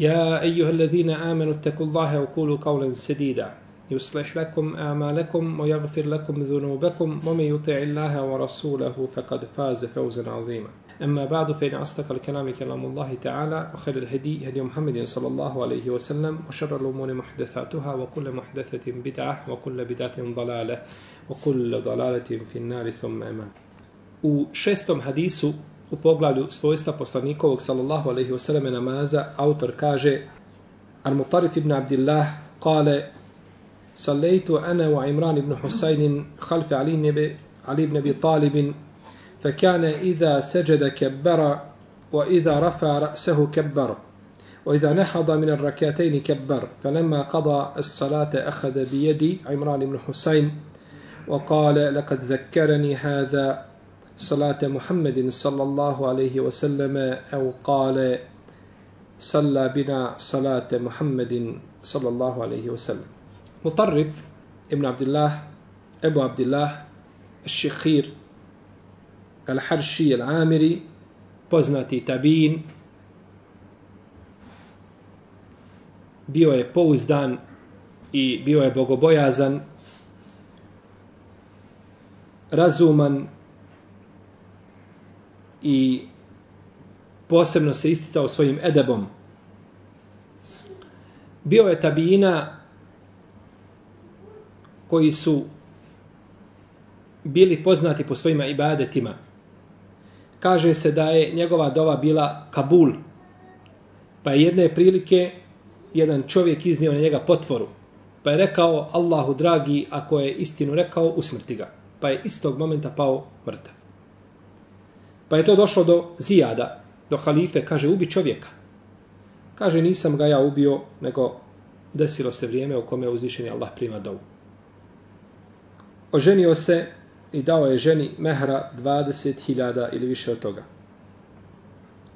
يا أيها الذين آمنوا اتقوا الله وقولوا قولا سديدا. يصلح لكم آمالكم ويغفر لكم ذنوبكم ومن يطع الله ورسوله فقد فاز فوزا عظيما. أما بعد فإن أصدق الكلام كلام الله تعالى وخير الهدي هدي محمد صلى الله عليه وسلم وشر الأمور محدثاتها وكل محدثة بدعة وكل بدعة ضلالة وكل ضلالة في النار ثم أمان šestom hadisu u poglavlju svojstva poslanikovog sallallahu alaihi wa sallam namaza autor kaže Al-Mutarif ibn Abdillah kale Sallaitu ana wa Imran ibn Husayn khalf Ali, nebe, Ali ibn Abi Talib فكان إذا سجد كبر وإذا رفع رأسه كبر وإذا نهض من الركعتين كبر فلما قضى الصلاة أخذ بيدي عمران بن حسين وقال لقد ذكرني هذا صلاة محمد صلى الله عليه وسلم أو قال صلى بنا صلاة محمد صلى الله عليه وسلم مطرف ابن عبد الله أبو عبد الله الشخير الحرشي العامري poznati tabin bio je pouzdan i bio je bogobojazan razuman i posebno se isticao svojim edebom. Bio je tabijina koji su bili poznati po svojima ibadetima. Kaže se da je njegova dova bila Kabul. Pa je jedne prilike jedan čovjek iznio na njega potvoru. Pa je rekao Allahu dragi, ako je istinu rekao, usmrti ga. Pa je istog momenta pao mrtav. Pa je to došlo do Zijada, do halife, kaže, ubi čovjeka. Kaže, nisam ga ja ubio, nego desilo se vrijeme u kome uzvišeni Allah prima dovu. Oženio se i dao je ženi mehra 20.000 ili više od toga.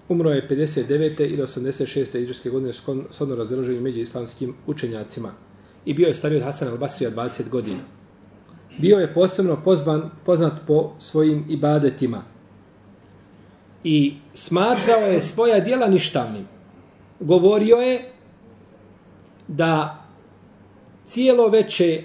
Umro je 59. ili 86. iđarske godine shodno razreženju među islamskim učenjacima. I bio je stariji od Hasan al-Basrija 20 godina. Bio je posebno pozvan, poznat po svojim ibadetima i smatrao je svoja dijela ništavnim. Govorio je da cijelo veče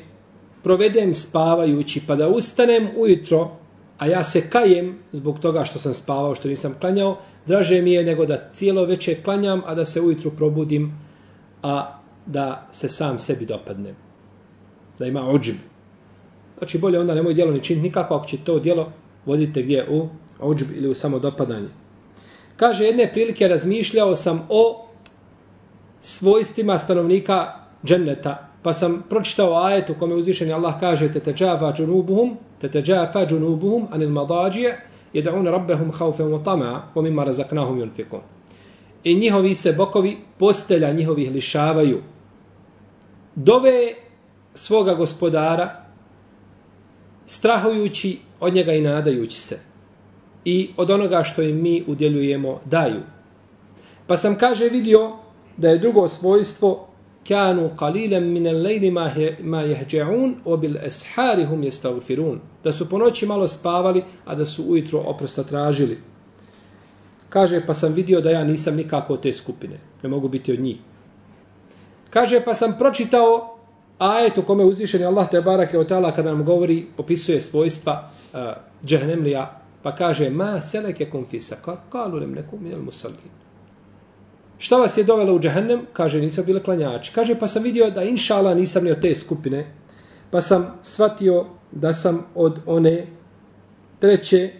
provedem spavajući pa da ustanem ujutro, a ja se kajem zbog toga što sam spavao, što nisam klanjao, draže mi je nego da cijelo veče klanjam, a da se ujutro probudim, a da se sam sebi dopadnem. Da ima ođib. Znači bolje onda nemoj djelo ni činiti nikako, ako će to djelo vodite gdje u ođb ili u samodopadanje. Kaže, jedne prilike razmišljao sam o svojstvima stanovnika dženneta, pa sam pročitao ajet u kome uzvišeni Allah kaže te teđafa džunubuhum, te teđafa džunubuhum anil madađije, jeda'un rabbehum haufen wa tama'a, wa mimma razaknahum yunfikun. I njihovi se bokovi postelja njihovih lišavaju. Dove svoga gospodara, strahujući od njega i nadajući se i od onoga što im mi udjeljujemo daju. Pa sam kaže vidio da je drugo svojstvo kanu qalilan min al-layli ma yahja'un wa bil ashari hum yastaghfirun da su po noći malo spavali a da su ujutro oprosta tražili. Kaže pa sam vidio da ja nisam nikako od te skupine ne mogu biti od njih. Kaže pa sam pročitao ajet u kome uzvišeni Allah te barake od tala kada nam govori opisuje svojstva eh, uh, džehnemlija Pa kaže, ma seleke kum fi kalu nem nekum minel musallin. Šta vas je dovelo u džahennem? Kaže, nisam bile klanjači. Kaže, pa sam vidio da inšala nisam ni od te skupine. Pa sam shvatio da sam od one treće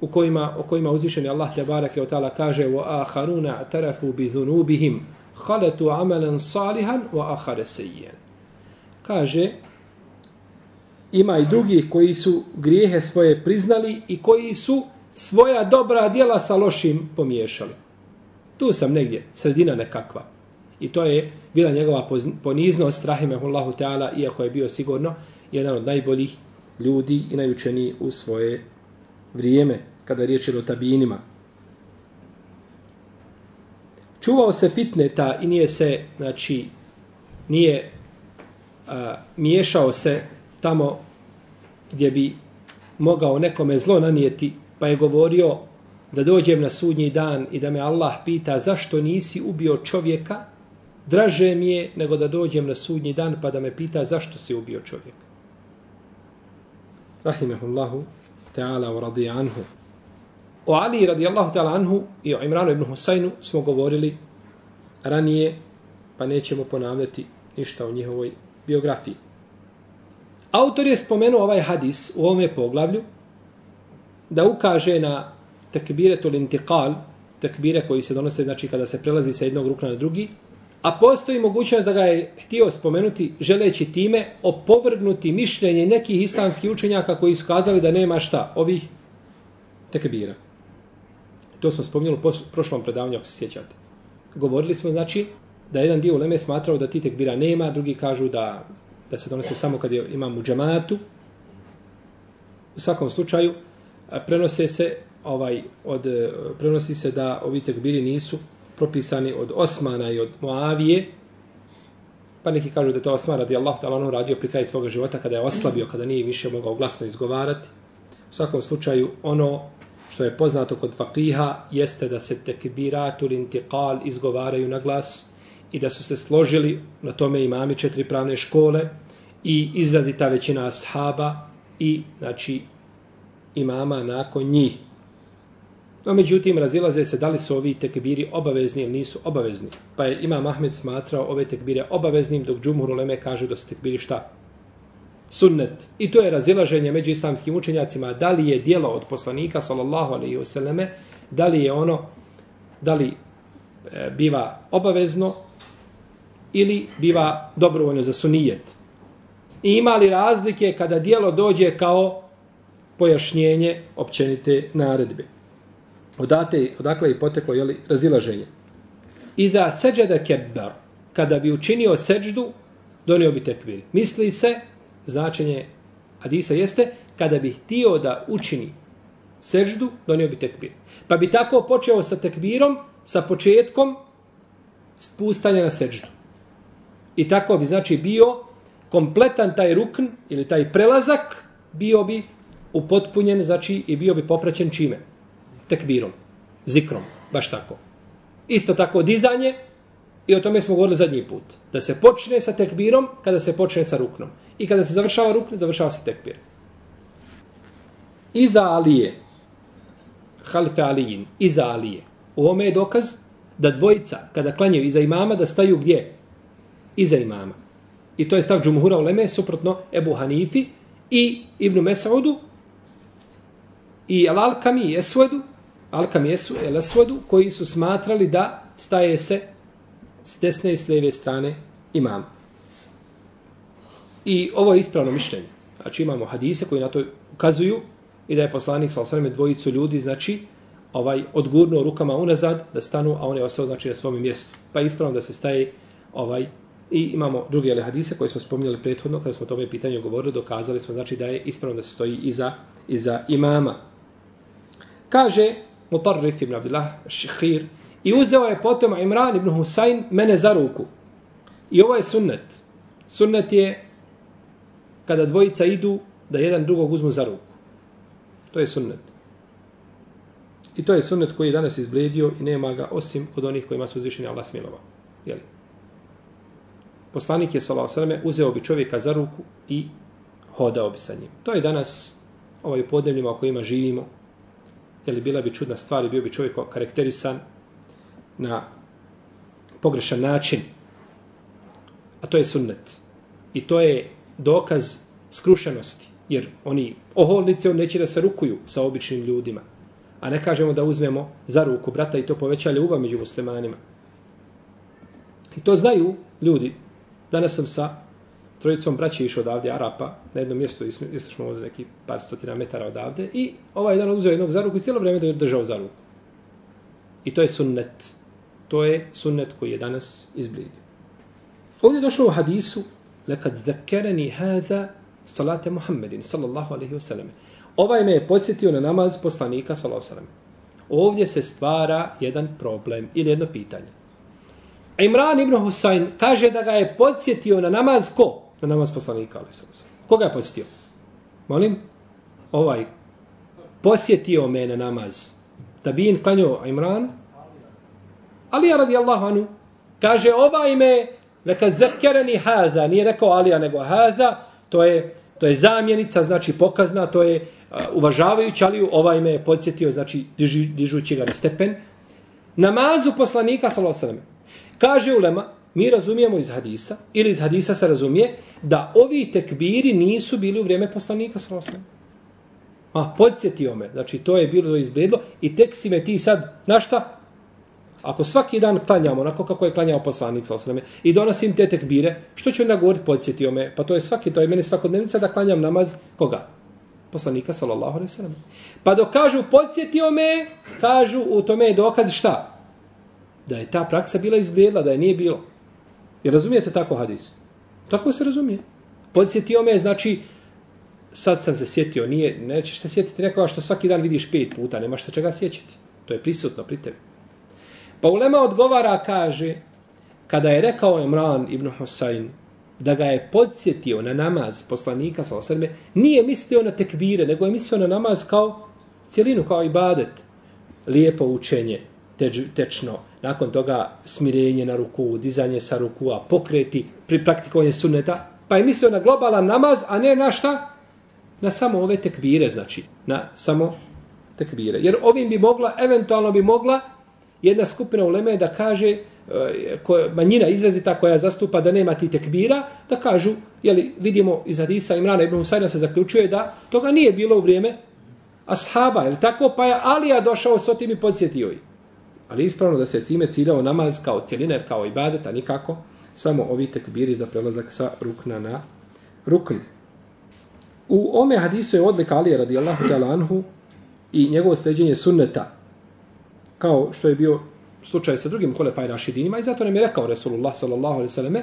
u kojima, o kojima uzvišeni Allah te barake o ta'ala kaže wa aharuna tarafu bi dhunubihim khalatu amalan salihan wa akhara sayyan Kaže, ima i drugih koji su grijehe svoje priznali i koji su svoja dobra djela sa lošim pomiješali. Tu sam negdje, sredina nekakva. I to je bila njegova poniznost, rahimehullahu ta'ala, iako je bio sigurno jedan od najboljih ljudi i najučeniji u svoje vrijeme, kada je riječ o tabinima. Čuvao se fitneta i nije se, znači, nije a, miješao se tamo gdje bi mogao nekome zlo nanijeti, pa je govorio da dođem na sudnji dan i da me Allah pita zašto nisi ubio čovjeka, draže mi je nego da dođem na sudnji dan pa da me pita zašto si ubio čovjeka. Rahimehullahu ta'ala wa radi anhu. O Ali radijallahu ta'ala anhu i o Imranu ibn Husaynu smo govorili ranije, pa nećemo ponavljati ništa o njihovoj biografiji. Autor je spomenuo ovaj hadis u ovome poglavlju da ukaže na tekbire tul intiqal, tekbire koji se donose znači kada se prelazi sa jednog rukna na drugi, a postoji mogućnost da ga je htio spomenuti želeći time opovrgnuti mišljenje nekih islamskih učenjaka koji su kazali da nema šta ovih tekbira. To smo spomenuli u prošlom predavanju, ako se sjećate. Govorili smo, znači, da jedan dio uleme smatrao da ti tekbira nema, drugi kažu da, da se donese samo kad je imam u džamatu. U svakom slučaju, prenose se ovaj od e, prenosi se da ovi tekbiri nisu propisani od Osmana i od Moavije, Pa neki kažu da to Osman radi Allah ta'ala ono radio pri kraju svoga života kada je oslabio, kada nije više mogao glasno izgovarati. U svakom slučaju ono što je poznato kod fakiha jeste da se tekbiratul intiqal izgovaraju na glas i da su se složili na tome imami četiri pravne škole i izrazi ta većina ashaba i znači imama nakon njih. No, međutim, razilaze se da li su ovi tekbiri obavezni ili nisu obavezni. Pa je Imam Ahmed smatrao ove tekbire obaveznim, dok Džumhur Uleme kaže da su tekbiri šta? Sunnet. I to je razilaženje među islamskim učenjacima da li je dijelo od poslanika, sallallahu alaihi vseleme, da li je ono, da li e, biva obavezno ili biva dobrovoljno za sunijet. I ima li razlike kada dijelo dođe kao pojašnjenje općenite naredbe. Odate, odakle je poteklo jeli, razilaženje. I da seđada kebbar, kada bi učinio seđdu, donio bi tekbir. Misli se, značenje Adisa jeste, kada bi htio da učini seđdu, donio bi tekbir. Pa bi tako počeo sa tekbirom, sa početkom spustanja na seđdu. I tako bi, znači, bio kompletan taj rukn ili taj prelazak, bio bi upotpunjen, znači, i bio bi popraćen čime? tekbirom, zikrom, baš tako. Isto tako dizanje, i o tome smo govorili zadnji put, da se počne sa tekbirom kada se počne sa ruknom. I kada se završava rukn, završava se tekbir. Iza Alije, halfe Alijin, iza Alije, u ovome je dokaz da dvojica, kada klanjaju iza imama, da staju gdje? Iza imama. I to je stav Džumhura u Leme, suprotno Ebu Hanifi i Ibnu Mesaudu i Al-Alkami i Esvedu, Al-Kamjesu, El-Asvodu, koji su smatrali da staje se s desne i s lijeve strane imama. I ovo je ispravno mišljenje. Znači imamo hadise koji na to ukazuju i da je poslanik sa osvrame dvojicu ljudi, znači ovaj odgurnuo rukama unazad da stanu, a on je ostao znači na svom mjestu. Pa je ispravno da se staje ovaj i imamo druge hadise koje smo spominjali prethodno kada smo o tome pitanju govorili, dokazali smo znači da je ispravno da se stoji iza, iza imama. Kaže Mutarrif ibn Abdullah Šihir i uzeo je potom Imran ibn Husayn mene za ruku. I ovo je sunnet. Sunnet je kada dvojica idu da jedan drugog uzmu za ruku. To je sunnet. I to je sunnet koji je danas izbledio i nema ga osim kod onih kojima su uzvišeni Allah smilovao. Jeli? Poslanik je s.a.v. uzeo bi čovjeka za ruku i hodao bi sa njim. To je danas ovaj podnevljima o kojima živimo, jer bila bi čudna stvar i bio bi čovjek karakterisan na pogrešan način. A to je sunnet. I to je dokaz skrušenosti. Jer oni oholnice, on neće da se rukuju sa običnim ljudima. A ne kažemo da uzmemo za ruku brata i to poveća ljubav među muslimanima. I to znaju ljudi. Danas sam sa trojicom braća išao odavde, Arapa, na jedno mjesto, istrašno smo ovdje neki par stotina metara odavde, i ovaj jedan uzeo jednog za ruku i cijelo vrijeme da je držao za ruku. I to je sunnet. To je sunnet koji je danas izblidio. Ovdje je došlo u hadisu, lekad zakereni hada salate Muhammedin, sallallahu alaihi wasallam. Ovaj me je podsjetio na namaz poslanika, sallallahu alaihi wasallam. Ovdje se stvara jedan problem ili jedno pitanje. Imran ibn Husayn kaže da ga je podsjetio na namaz ko? Na namaz poslanika, alaihi wasallam. Koga je podsjetio? Molim? Ovaj. Posjetio me na namaz. Da bi in klanio Imran? Ali radijallahu anu. Kaže, ovaj me neka zakereni haza. Nije rekao Alija, nego haza. To je, to je zamjenica, znači pokazna, to je uh, uvažavajući Aliju. Ovaj me je podsjetio, znači dižu, dižući ga na stepen. Namazu poslanika, sallallahu alaihi Kaže ulema, mi razumijemo iz hadisa, ili iz hadisa se razumije, da ovi tekbiri nisu bili u vrijeme poslanika, sallallahu alaihi Ma, podsjetio me. Znači, to je bilo izbledlo. I tek si me ti sad, na šta? Ako svaki dan klanjamo onako kako je klanjao poslanik sa osrame i donosim te tekbire, što ću onda govoriti podsjetio me? Pa to je svaki, to je meni svakodnevnica da klanjam namaz koga? Poslanika sallallahu alejhi ve sellem. Pa dok kažu podsjetio me, kažu u tome je dokaz šta? Da je ta praksa bila izblijedla, da je nije bilo. I razumijete tako hadis? Tako se razumije. Podsjetio me znači sad sam se sjetio, nije, nećeš se sjetiti nekoga što svaki dan vidiš pet puta, nemaš se čega sjećati. To je prisutno pri tebi. Pa Ulema odgovara, kaže, kada je rekao Imran ibn Husayn da ga je podsjetio na namaz poslanika sa osrme, nije mislio na tekbire, nego je mislio na namaz kao cijelinu, kao ibadet. Lijepo učenje, teč, tečno, nakon toga smirenje na ruku, dizanje sa ruku, a pokreti, pri praktikovanje sunneta, pa je mislio na globalan namaz, a ne na šta? Na samo ove tekbire, znači, na samo tekbire. Jer ovim bi mogla, eventualno bi mogla, jedna skupina uleme da kaže koja, ko, manjina izrazita koja zastupa da nema ti tekbira, da kažu, jeli, vidimo iz Hadisa Imrana ibn Husayna se zaključuje da toga nije bilo u vrijeme ashaba, je tako? Pa je Alija došao s otim i podsjetio ih. Ali ispravno da se time ciljao namaz kao cijeliner, kao ibadet, a nikako samo ovi tekbiri za prelazak sa rukna na rukn. U ome hadisu je odlika Alije radijallahu ta'ala anhu i njegovo sređenje sunneta, kao što je bio slučaj sa drugim kolefaj rašidinima i zato nam je rekao Resulullah sallallahu alaihi sallame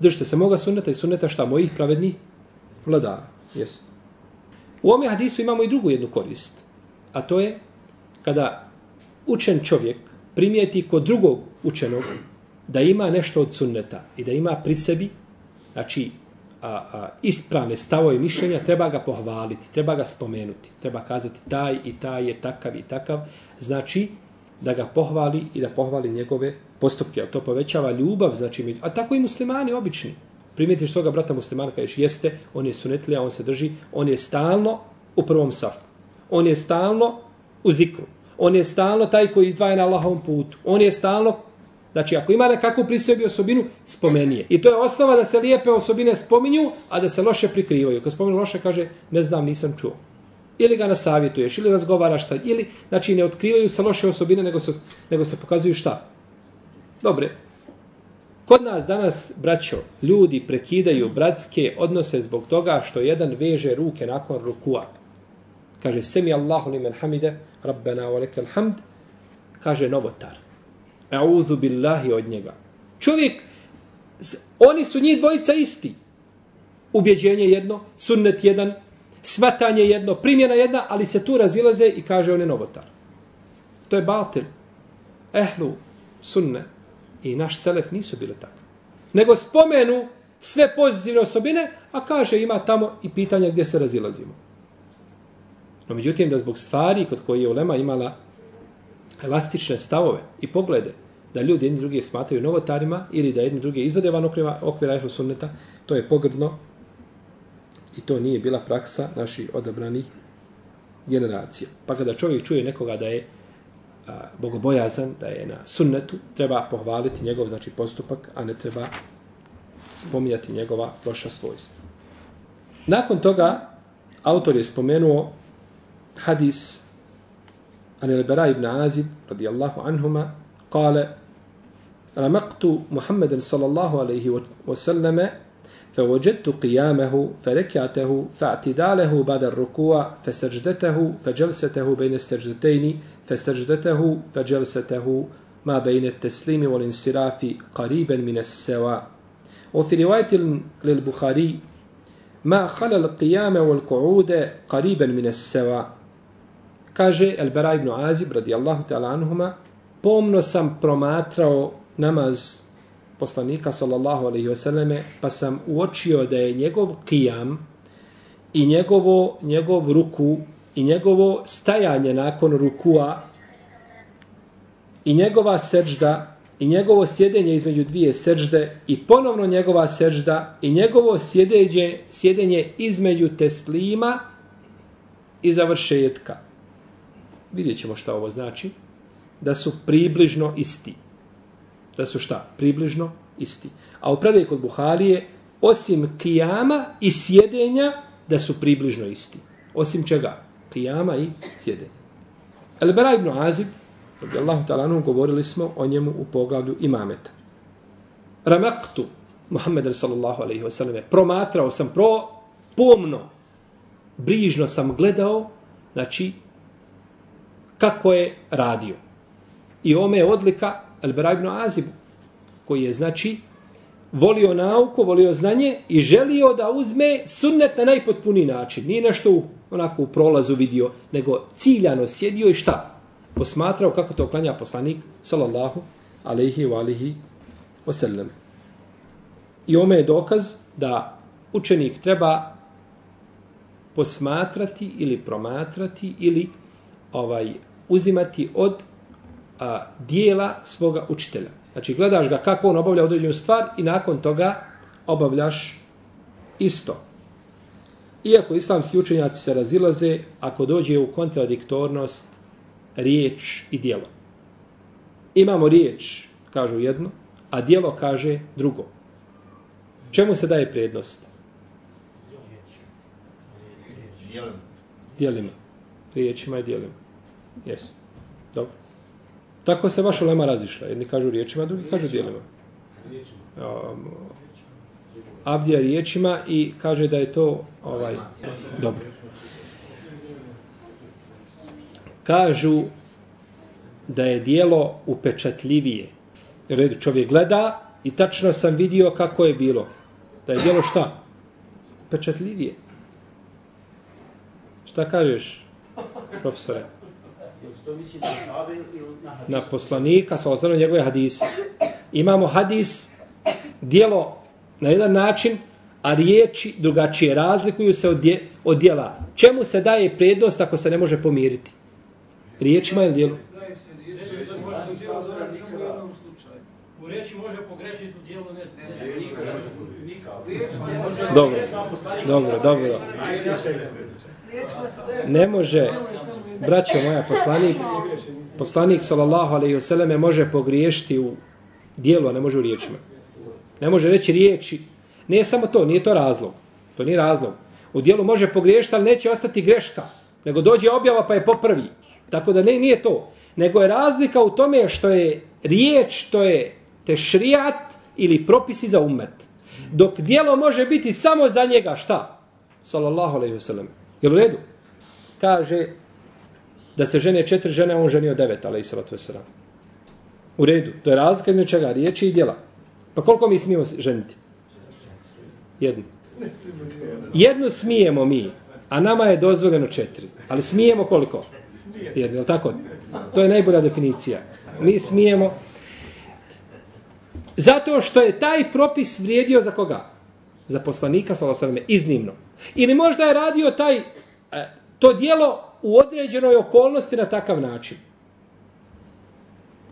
držite se moga sunneta i sunneta šta mojih pravednih vladara. Yes. U ome hadisu imamo i drugu jednu korist, a to je kada učen čovjek primijeti kod drugog učenog da ima nešto od sunneta i da ima pri sebi, znači a, a, ispravne stavove mišljenja, treba ga pohvaliti, treba ga spomenuti, treba kazati taj i taj je takav i takav, znači da ga pohvali i da pohvali njegove postupke, ali to povećava ljubav, znači, a tako i muslimani obični. Primijetiš svoga brata muslimana, kažeš, jeste, on je sunetlija, on se drži, on je stalno u prvom safu. On je stalno u zikru. On je stalno taj koji izdvaja na Allahovom putu. On je stalno Znači, ako ima nekakvu pri sebi osobinu, spomeni je. I to je osnova da se lijepe osobine spominju, a da se loše prikrivaju. Kad spomenu loše, kaže, ne znam, nisam čuo. Ili ga nasavjetuješ, ili razgovaraš sa, ili, znači, ne otkrivaju se loše osobine, nego se, nego se pokazuju šta? Dobre. Kod nas danas, braćo, ljudi prekidaju bratske odnose zbog toga što jedan veže ruke nakon rukua. Kaže, semi Allahu limen hamide, rabbena wa lekel hamd, kaže novotar. Euzu billahi od njega. Čovjek, oni su njih dvojica isti. Ubjeđenje jedno, sunnet jedan, svatanje jedno, primjena jedna, ali se tu razilaze i kaže on je novotar. To je batil. Ehlu, sunne i naš selef nisu bile takve. Nego spomenu sve pozitivne osobine, a kaže ima tamo i pitanja gdje se razilazimo. No međutim, da zbog stvari kod koje je Ulema imala elastične stavove i poglede da ljudi jedni drugi smatraju novotarima ili da jedni drugi izvode van okvira, okvira ehlu sunneta, to je pogrdno i to nije bila praksa naših odabranih generacija. Pa kada čovjek čuje nekoga da je a, bogobojazan, da je na sunnetu, treba pohvaliti njegov znači postupak, a ne treba spominjati njegova loša svojstva. Nakon toga, autor je spomenuo hadis عن البراء بن عازب رضي الله عنهما قال رمقت محمد صلى الله عليه وسلم فوجدت قيامه فركعته فاعتداله بعد الركوع فسجدته فجلسته بين السجدتين فسجدته فجلسته ما بين التسليم والانصراف قريبا من السواء. وفي رواية للبخاري ما خلى القيام والقعود قريبا من السواء. Kaže Elbera ibn Azib, radijallahu ta'ala anhuma, pomno sam promatrao namaz poslanika, sallallahu alaihi wasallame, pa sam uočio da je njegov kijam i njegovo, njegov ruku i njegovo stajanje nakon rukua i njegova sežda i njegovo sjedenje između dvije sežde i ponovno njegova sežda i njegovo sjedenje, sjedenje između teslima i završetka vidjet ćemo šta ovo znači, da su približno isti. Da su šta? Približno isti. A u predaj kod Buharije, osim kijama i sjedenja, da su približno isti. Osim čega? Kijama i sjedenja. El-Bara ibn Azib, radi Allahu talanu, govorili smo o njemu u poglavlju imameta. Ramaktu, Muhammed sallallahu alaihi wa sallam, promatrao sam, pro, pomno, brižno sam gledao, znači, kako je radio. I ome je odlika Al-Bara ibn Azib, koji je, znači, volio nauku, volio znanje i želio da uzme sunnet na najpotpuniji način. Nije nešto u, onako u prolazu vidio, nego ciljano sjedio i šta? Posmatrao kako to klanja poslanik, sallallahu alaihi wa alihi wasallam. I ome je dokaz da učenik treba posmatrati ili promatrati ili ovaj uzimati od a, dijela svoga učitelja. Znači, gledaš ga kako on obavlja određenu stvar i nakon toga obavljaš isto. Iako islamski učenjaci se razilaze, ako dođe u kontradiktornost riječ i dijelo. Imamo riječ, kažu jedno, a dijelo kaže drugo. Čemu se daje prednost? Dijelima. Dijelima. Riječima i dijelima. Jes. Dobro. Tako se vaša lema razišla. Jedni kažu riječima, drugi kažu dijelima. Um, Abdija riječima i kaže da je to ovaj dobro. Kažu da je dijelo upečatljivije. Red čovjek gleda i tačno sam vidio kako je bilo. Da je dijelo šta? Upečatljivije. Šta kažeš, profesore? Na poslanika sa osnovno njegove hadise. Imamo hadis, dijelo na jedan način, a riječi drugačije razlikuju se od, dje, od dijela. Čemu se daje prednost ako se ne može pomiriti? Riječima ili dijelu? U riječi može pogrešiti u dijelu ne. Dobro, dobro, dobro. Ne može, braćo moja, poslanik, poslanik sallallahu alejhi ve selleme može pogriješiti u dijelu, a ne može u riječima. Ne može reći riječi. Nije samo to, nije to razlog. To nije razlog. U dijelu može pogriješiti, ali neće ostati greška. Nego dođe objava pa je popravi. Tako da ne, nije to. Nego je razlika u tome što je riječ, to je tešrijat ili propisi za umet. Dok dijelo može biti samo za njega, šta? Sallallahu alejhi ve. Jel u redu? Kaže da se žene četiri žene, on ženio devet, alaihi sallatu wasallam. U redu. To je razlika između čega? Riječi i djela. Pa koliko mi smijemo ženiti? Jednu. Jednu smijemo mi, a nama je dozvoljeno četiri. Ali smijemo koliko? Jednu, je tako? To je najbolja definicija. Mi smijemo... Zato što je taj propis vrijedio za koga? Za poslanika, sallallahu iznimno. Ili možda je radio taj, e, to dijelo u određenoj okolnosti na takav način.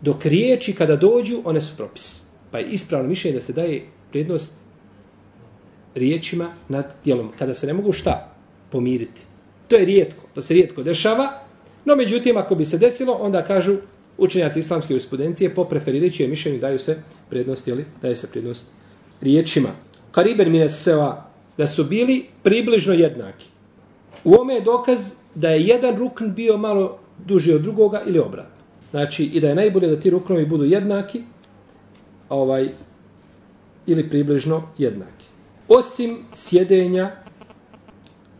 Dok riječi kada dođu, one su propis. Pa je ispravno mišljenje da se daje prednost riječima nad dijelom. Kada se ne mogu šta? Pomiriti. To je rijetko. To se rijetko dešava. No, međutim, ako bi se desilo, onda kažu učenjaci islamske jurisprudencije po preferirajućem mišljenju daju se prednost, jeli? Daje se prednost riječima. kariben mine seva, da su bili približno jednaki. U ome je dokaz da je jedan rukn bio malo duži od drugoga ili obratno. Znači, i da je najbolje da ti ruknovi budu jednaki, ovaj, ili približno jednaki. Osim sjedenja,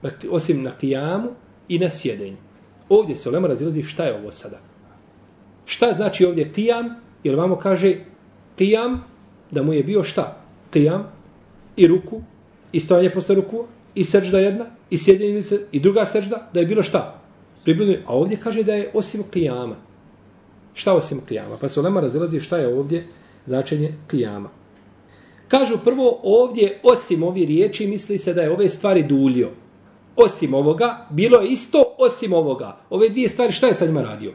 dakle, osim na kijamu i na sjedenju. Ovdje se olema razilazi šta je ovo sada. Šta znači ovdje kijam? Jer vamo kaže kijam da mu je bio šta? Kijam i ruku i stojanje posle ruku i srđda jedna i sjedenje i druga srđda da je bilo šta? Približno. A ovdje kaže da je osim kijama. Šta osim kijama? Pa se olema razilazi šta je ovdje značenje kijama. Kažu prvo ovdje osim ovi riječi misli se da je ove stvari dulio. Osim ovoga, bilo je isto osim ovoga. Ove dvije stvari šta je sa njima radio?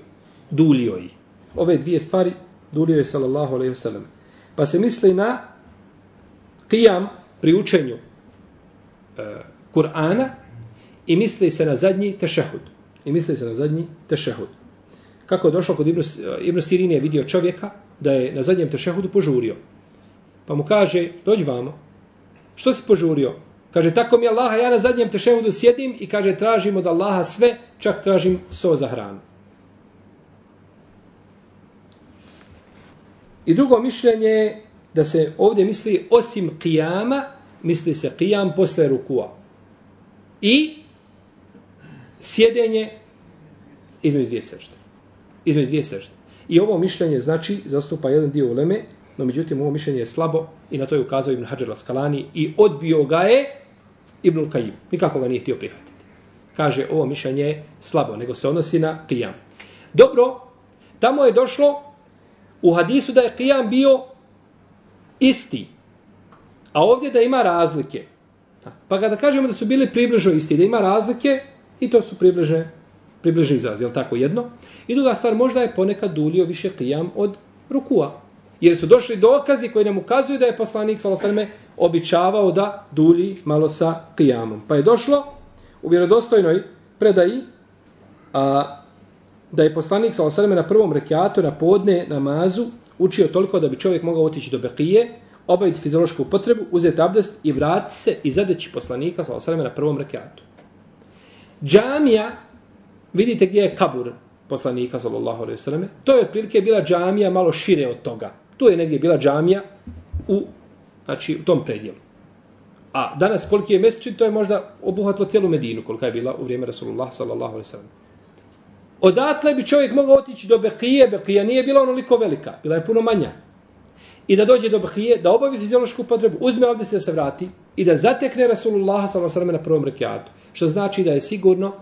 Dulio ih. Ove dvije stvari dulio je sallallahu alaihi wasallam. Pa se misli na kijam pri učenju e, Kur'ana i misli se na zadnji tešehud. I misli se na zadnji tešehud. Kako je došlo kod Ibn, e, Ibn Sirin vidio čovjeka da je na zadnjem tešehudu požurio. Pa mu kaže, dođi vamo. Što si požurio? Kaže, tako mi Allaha, ja na zadnjem tešehudu sjedim i kaže, tražim od Allaha sve, čak tražim so za hranu. I drugo mišljenje je da se ovdje misli osim kijama, misli se kijam posle rukua. I sjedenje između dvije sežde. Između dvije sežde. I ovo mišljenje znači zastupa jedan dio uleme, no međutim ovo mišljenje je slabo i na to je ukazao Ibn Hajar Laskalani i odbio ga je Ibn Kajim. Nikako ga nije htio prihvatiti. Kaže ovo mišljenje je slabo, nego se odnosi na kijam. Dobro, tamo je došlo u hadisu da je kijam bio isti, a ovdje da ima razlike. Pa kada kažemo da su bili približno isti, da ima razlike, i to su približne, približni izraz, je tako jedno? I druga stvar, možda je ponekad dulio više kijam od rukua. Jer su došli dokazi koji nam ukazuju da je poslanik Salosaleme običavao da dulji malo sa kijamom. Pa je došlo u vjerodostojnoj predaji a, da je poslanik s.a.v. na prvom rekiatu na podne namazu učio toliko da bi čovjek mogao otići do Bekije, obaviti fiziološku potrebu, uzeti abdest i vratiti se i zadeći poslanika s.a.v. na prvom rekiatu. Džamija, vidite gdje je kabur poslanika s.a.v. To je otprilike bila džamija malo šire od toga. Tu je negdje bila džamija u, znači, u tom predijelu. A danas koliki je mjesečin, to je možda obuhatilo cijelu Medinu, kolika je bila u vrijeme Rasulullah sallallahu alaihi sallam. Odatle bi čovjek mogao otići do Bekije, Bekija nije bila onoliko velika, bila je puno manja. I da dođe do Bekije, da obavi fiziološku potrebu, uzme ovdje se da se vrati i da zatekne Rasulullah sallallahu na prvom rekiatu. Što znači da je sigurno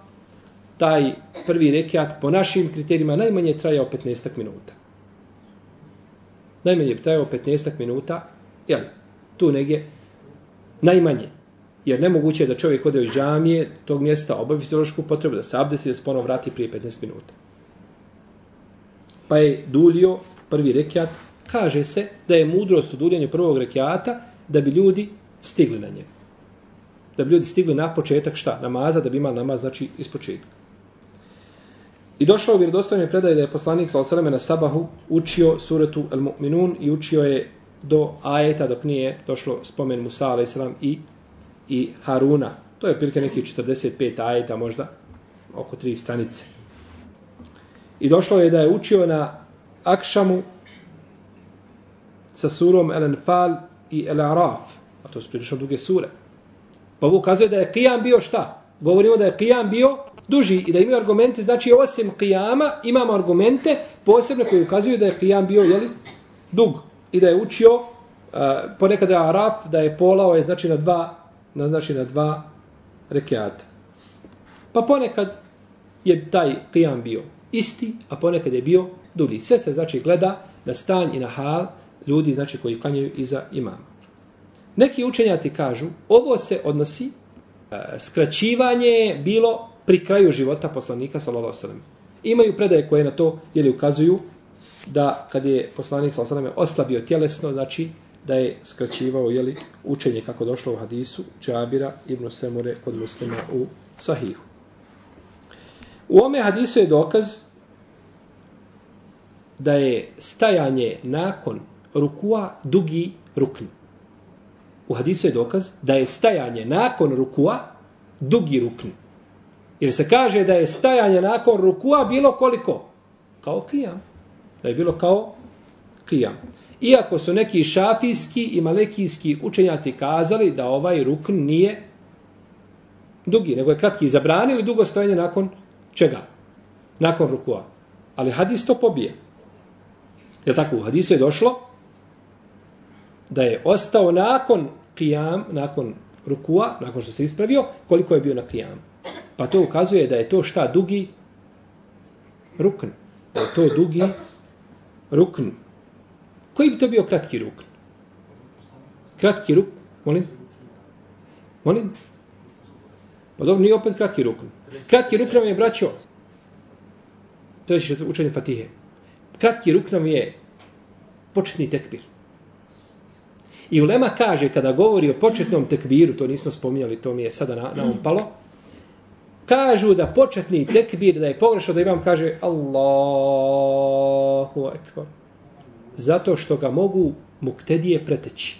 taj prvi rekiat po našim kriterijima najmanje trajao 15 minuta najmanje bi trajao 15 minuta, jel, tu negdje, najmanje. Jer nemoguće je da čovjek ode iz džamije tog mjesta, obavi fiziološku potrebu, da se abdesi, da se ponovo vrati prije 15 minuta. Pa je dulio prvi rekiat, kaže se da je mudrost u duljenju prvog rekiata da bi ljudi stigli na njega. Da bi ljudi stigli na početak šta? Namaza, da bi imali namaz, znači, iz početka. I došao u vjerodostojnoj predaje da je poslanik sa osaleme na sabahu učio suretu El Mu'minun i učio je do ajeta dok nije došlo spomen Musa a.s. i, i Haruna. To je prilike neki 45 ajeta možda, oko tri stranice. I došlo je da je učio na Akšamu sa surom El Enfal i El Araf, a to su prilično duge sure. Pa ovo ukazuje da je Qiyam bio šta? Govorimo da je Qiyam bio duži i da imaju argumente, znači osim Qiyama imamo argumente posebne koji ukazuju da je Qiyam bio jeli, dug i da je učio uh, ponekad je Araf da je polao je znači na dva na, znači na dva rekiata. Pa ponekad je taj Kijam bio isti, a ponekad je bio dulji. Sve se znači gleda na stan i na hal ljudi znači koji klanjaju iza imama. Neki učenjaci kažu, ovo se odnosi, uh, skraćivanje bilo pri kraju života poslanika sallallahu alejhi ve sellem. Imaju predaje koje na to jeli ukazuju da kad je poslanik sallallahu alejhi ve sellem oslabio tjelesno, znači da je skraćivao jeli, učenje kako došlo u hadisu Džabira ibn Semure kod Muslima u Sahihu. U ome hadisu je dokaz da je stajanje nakon rukua dugi rukn. u hadisu je dokaz da je stajanje nakon rukua dugi rukn. Jer se kaže da je stajanje nakon rukua bilo koliko? Kao kijam. Da je bilo kao kijam. Iako su neki šafijski i malekijski učenjaci kazali da ovaj rukn nije dugi, nego je kratki. Zabranili dugo stojanje nakon čega? Nakon rukua. Ali hadis to pobije. Je tako? U hadisu je došlo da je ostao nakon kijam, nakon rukua, nakon što se ispravio, koliko je bio na kijam. Pa to ukazuje da je to šta dugi rukn. Da je to dugi rukn. Koji bi to bio kratki rukn? Kratki rukn, molim? Molim? Pa dobro, nije opet kratki rukn. Kratki rukn nam je, braćo, to je što učenje Fatihe. Kratki rukn nam je početni tekbir. I Ulema kaže, kada govori o početnom tekbiru, to nismo spominjali, to mi je sada na, na palo, kažu da početni tekbir, da je pogrešno da imam, kaže Allahu ekbar. Zato što ga mogu muktedije preteći.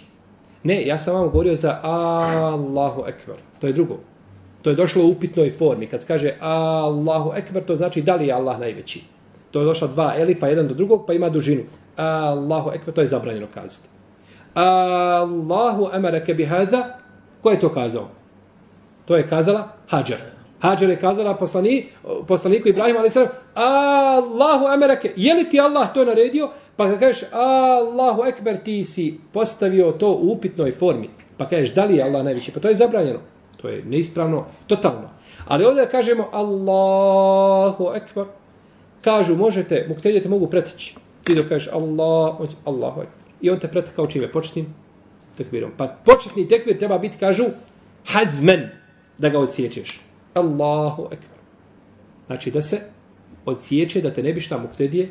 Ne, ja sam vam govorio za Allahu Ekber. To je drugo. To je došlo u upitnoj formi. Kad se kaže Allahu Ekber, to znači da li je Allah najveći. To je došla dva elifa, jedan do drugog, pa ima dužinu. Allahu Ekber, to je zabranjeno kazati. Allahu emareke bihada, ko je to kazao? To je kazala Hadžar. Hadžar je kazala poslani, poslaniku Ibrahim a.s. Allahu emareke, je li ti Allah to naredio? Pa kad kažeš Allahu ekber, ti si postavio to u upitnoj formi. Pa kažeš da li je Allah najviše? Pa to je zabranjeno. To je neispravno, totalno. Ali ovdje kažemo Allahu ekber, kažu možete, muktedijete mogu pretići. Ti dok kažeš Allah, Allahu ekber. I on te pretekao čime? Početnim tekbirom. Pa početni tekbir treba biti, kažu, hazmen, da ga odsjećeš. Allahu ekber. Znači da se odsjeće da te ne bi šta muktedije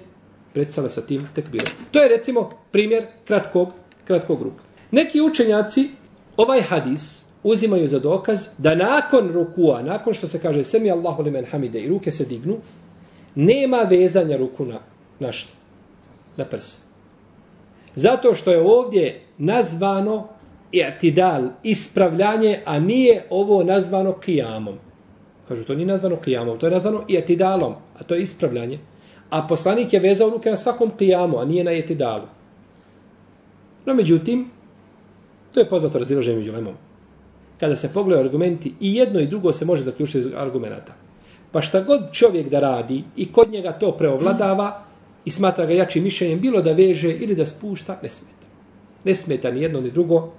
predsale sa tim tekbirom. To je recimo primjer kratkog, kratkog ruka. Neki učenjaci ovaj hadis uzimaju za dokaz da nakon rukua, nakon što se kaže semi Allahu limen hamide i ruke se dignu, nema vezanja ruku na, na što? Na prse. Zato što je ovdje nazvano i'tidal, ispravljanje, a nije ovo nazvano kijamom. Kažu, to nije nazvano kijamom, to je nazvano i'tidalom, a to je ispravljanje. A poslanik je vezao ruke na svakom kijamu, a nije na etidalu. No, međutim, to je poznato razilaženje među lemom. Kada se pogledaju argumenti, i jedno i drugo se može zaključiti iz argumenta. Pa šta god čovjek da radi i kod njega to preovladava i smatra ga jačim mišljenjem, bilo da veže ili da spušta, ne smeta. Ne smeta ni jedno ni drugo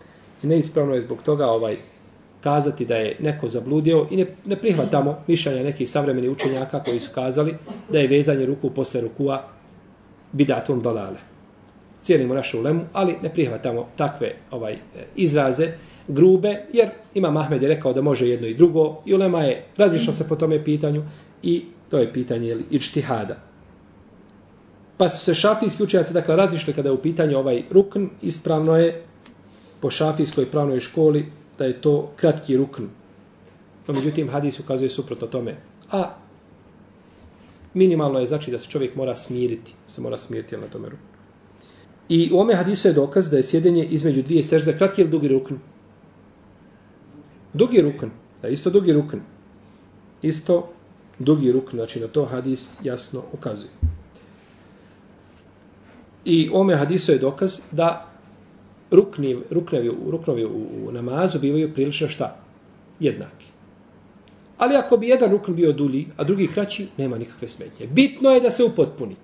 i neispravno je zbog toga ovaj kazati da je neko zabludio i ne, ne prihvatamo mišljenja nekih savremenih učenjaka koji su kazali da je vezanje ruku posle rukua bidatom dalale. Cijenimo našu ulemu, ali ne prihvatamo takve ovaj izraze grube, jer ima Mahmed je rekao da može jedno i drugo i ulema je razišla se po tome pitanju i to je pitanje ili ičtihada. Pa su se šafijski učenjaci dakle razišli kada je u pitanju ovaj rukn, ispravno je po šafijskoj pravnoj školi da je to kratki rukn. No, međutim, hadis ukazuje suprotno tome. A minimalno je znači da se čovjek mora smiriti. Se mora smiriti na tome ruknu. I u ome hadisu je dokaz da je sjedenje između dvije sežde kratki ili dugi rukn? Dugi rukn. Da, isto dugi rukn. Isto dugi rukn. Znači na to hadis jasno ukazuje. I ome hadisu je dokaz da rukni, ruknevi, ruknovi u, u namazu bivaju prilično šta? Jednaki. Ali ako bi jedan rukn bio dulji, a drugi kraći, nema nikakve smetnje. Bitno je da se upotpuni.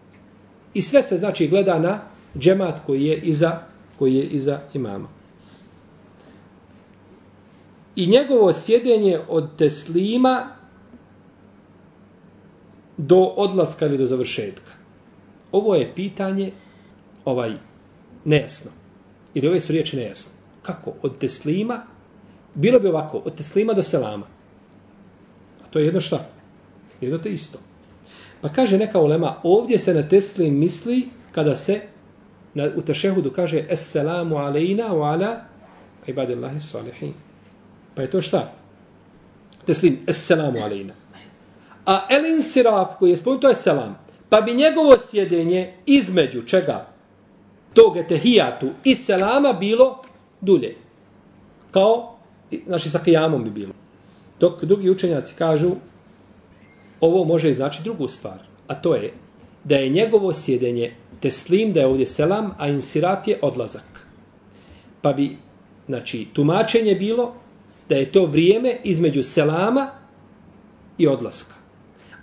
I sve se znači gleda na džemat koji je iza, koji je iza imama. I njegovo sjedenje od teslima do odlaska ili do završetka. Ovo je pitanje ovaj nejasno. Jer ove su riječi nejasne. Kako? Od teslima? Bilo bi ovako, od teslima do selama. A to je jedno šta? Jedno te isto. Pa kaže neka ulema, ovdje se na teslim misli kada se na, u tešehudu kaže Esselamu alejna wa ala ibadillahi salihin. Pa je to šta? Teslim, Esselamu alejna. A elin siraf koji je spomenuto to je selam. Pa bi njegovo sjedenje između čega? Tog etehijatu i selama bilo dulje. kao, znači sa kijamom bi bilo. Dok drugi učenjaci kažu, ovo može znači drugu stvar, a to je da je njegovo sjedenje teslim, da je ovdje selam, a insiraf je odlazak. Pa bi, znači, tumačenje bilo da je to vrijeme između selama i odlaska.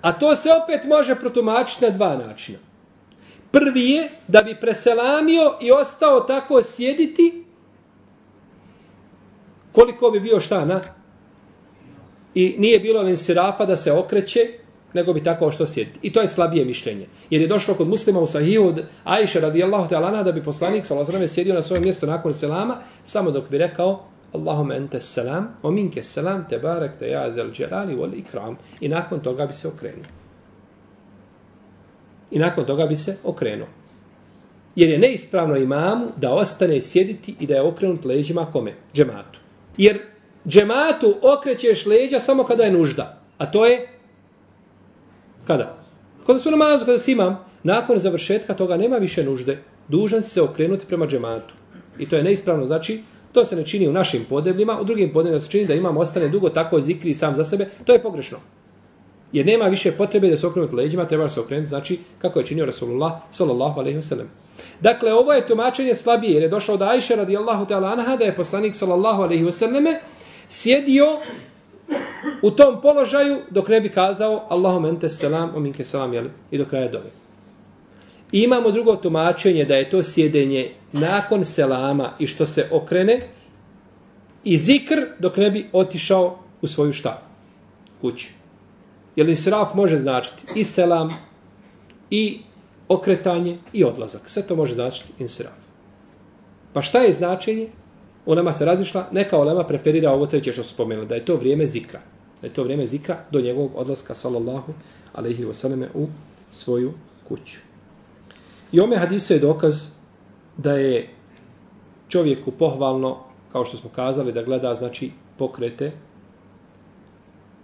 A to se opet može protumačiti na dva načina. Prvi je da bi preselamio i ostao tako sjediti koliko bi bio šta na i nije bilo ni sirafa da se okreće nego bi tako što sjediti. I to je slabije mišljenje. Jer je došlo kod muslima u sahiju od Ajše radijallahu ta'ala da bi poslanik sallallahu sjedio na svojem mjestu nakon selama samo dok bi rekao Allahumma ente selam, o minke selam, te barek te ja del dželali wal ikram. I nakon toga bi se okrenuo. I nakon toga bi se okrenuo. Jer je neispravno imamu da ostane sjediti i da je okrenut leđima kome? Džematu. Jer džematu okrećeš leđa samo kada je nužda. A to je kada? Kada su namazu, kada si imam, nakon završetka toga nema više nužde, dužan se okrenuti prema džematu. I to je neispravno, znači, to se ne čini u našim podebljima, u drugim podebljima se čini da imam ostane dugo tako zikri sam za sebe, to je pogrešno. Jer nema više potrebe da se okrenuti leđima, treba se okrenuti, znači, kako je činio Rasulullah, sallallahu alaihi wasallam. Dakle, ovo je tumačenje slabije, jer je došao da Ajše radijallahu ta'ala anha, da je poslanik sallallahu alaihi wasallame sjedio u tom položaju dok ne bi kazao Allahum ente selam, o minke selam, jel? I do kraja dove. I imamo drugo tumačenje da je to sjedenje nakon selama i što se okrene i zikr dok ne bi otišao u svoju šta? Kući. Jer israf može značiti i selam i okretanje i odlazak. Sve to može značiti israf. Pa šta je značenje? U nama se razišla, neka olema preferira ovo treće što su spomenuli, da je to vrijeme zikra. Da je to vrijeme zikra do njegovog odlaska, sallallahu alaihi wasallam, u svoju kuću. I ome hadisu je dokaz da je čovjeku pohvalno, kao što smo kazali, da gleda, znači, pokrete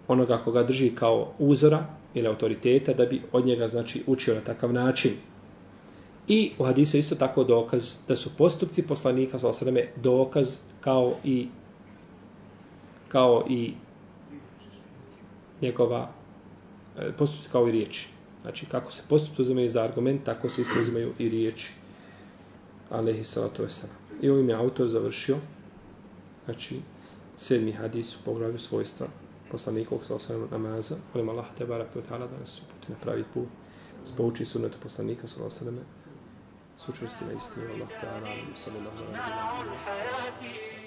onoga koga drži kao uzora, ili autoriteta da bi od njega znači učio na takav način. I u hadisu isto tako dokaz da su postupci poslanika sa osreme dokaz kao i kao i njegova e, postupci kao i riječi. Znači, kako se postupci uzimaju za argument, tako se isto uzimaju i riječi. Alehi salatu wasalam. I ovim je autor završio, znači, sedmi hadis u poglavlju svojstva poslanikovog sa osam namaza. Molim Allah te barak i ta'ala da nas uputi na pravi put. Spouči sunetu poslanika sa osvijem sučvrsti na istinu. Allah ta'ala. Sallallahu alaihi wa sallam.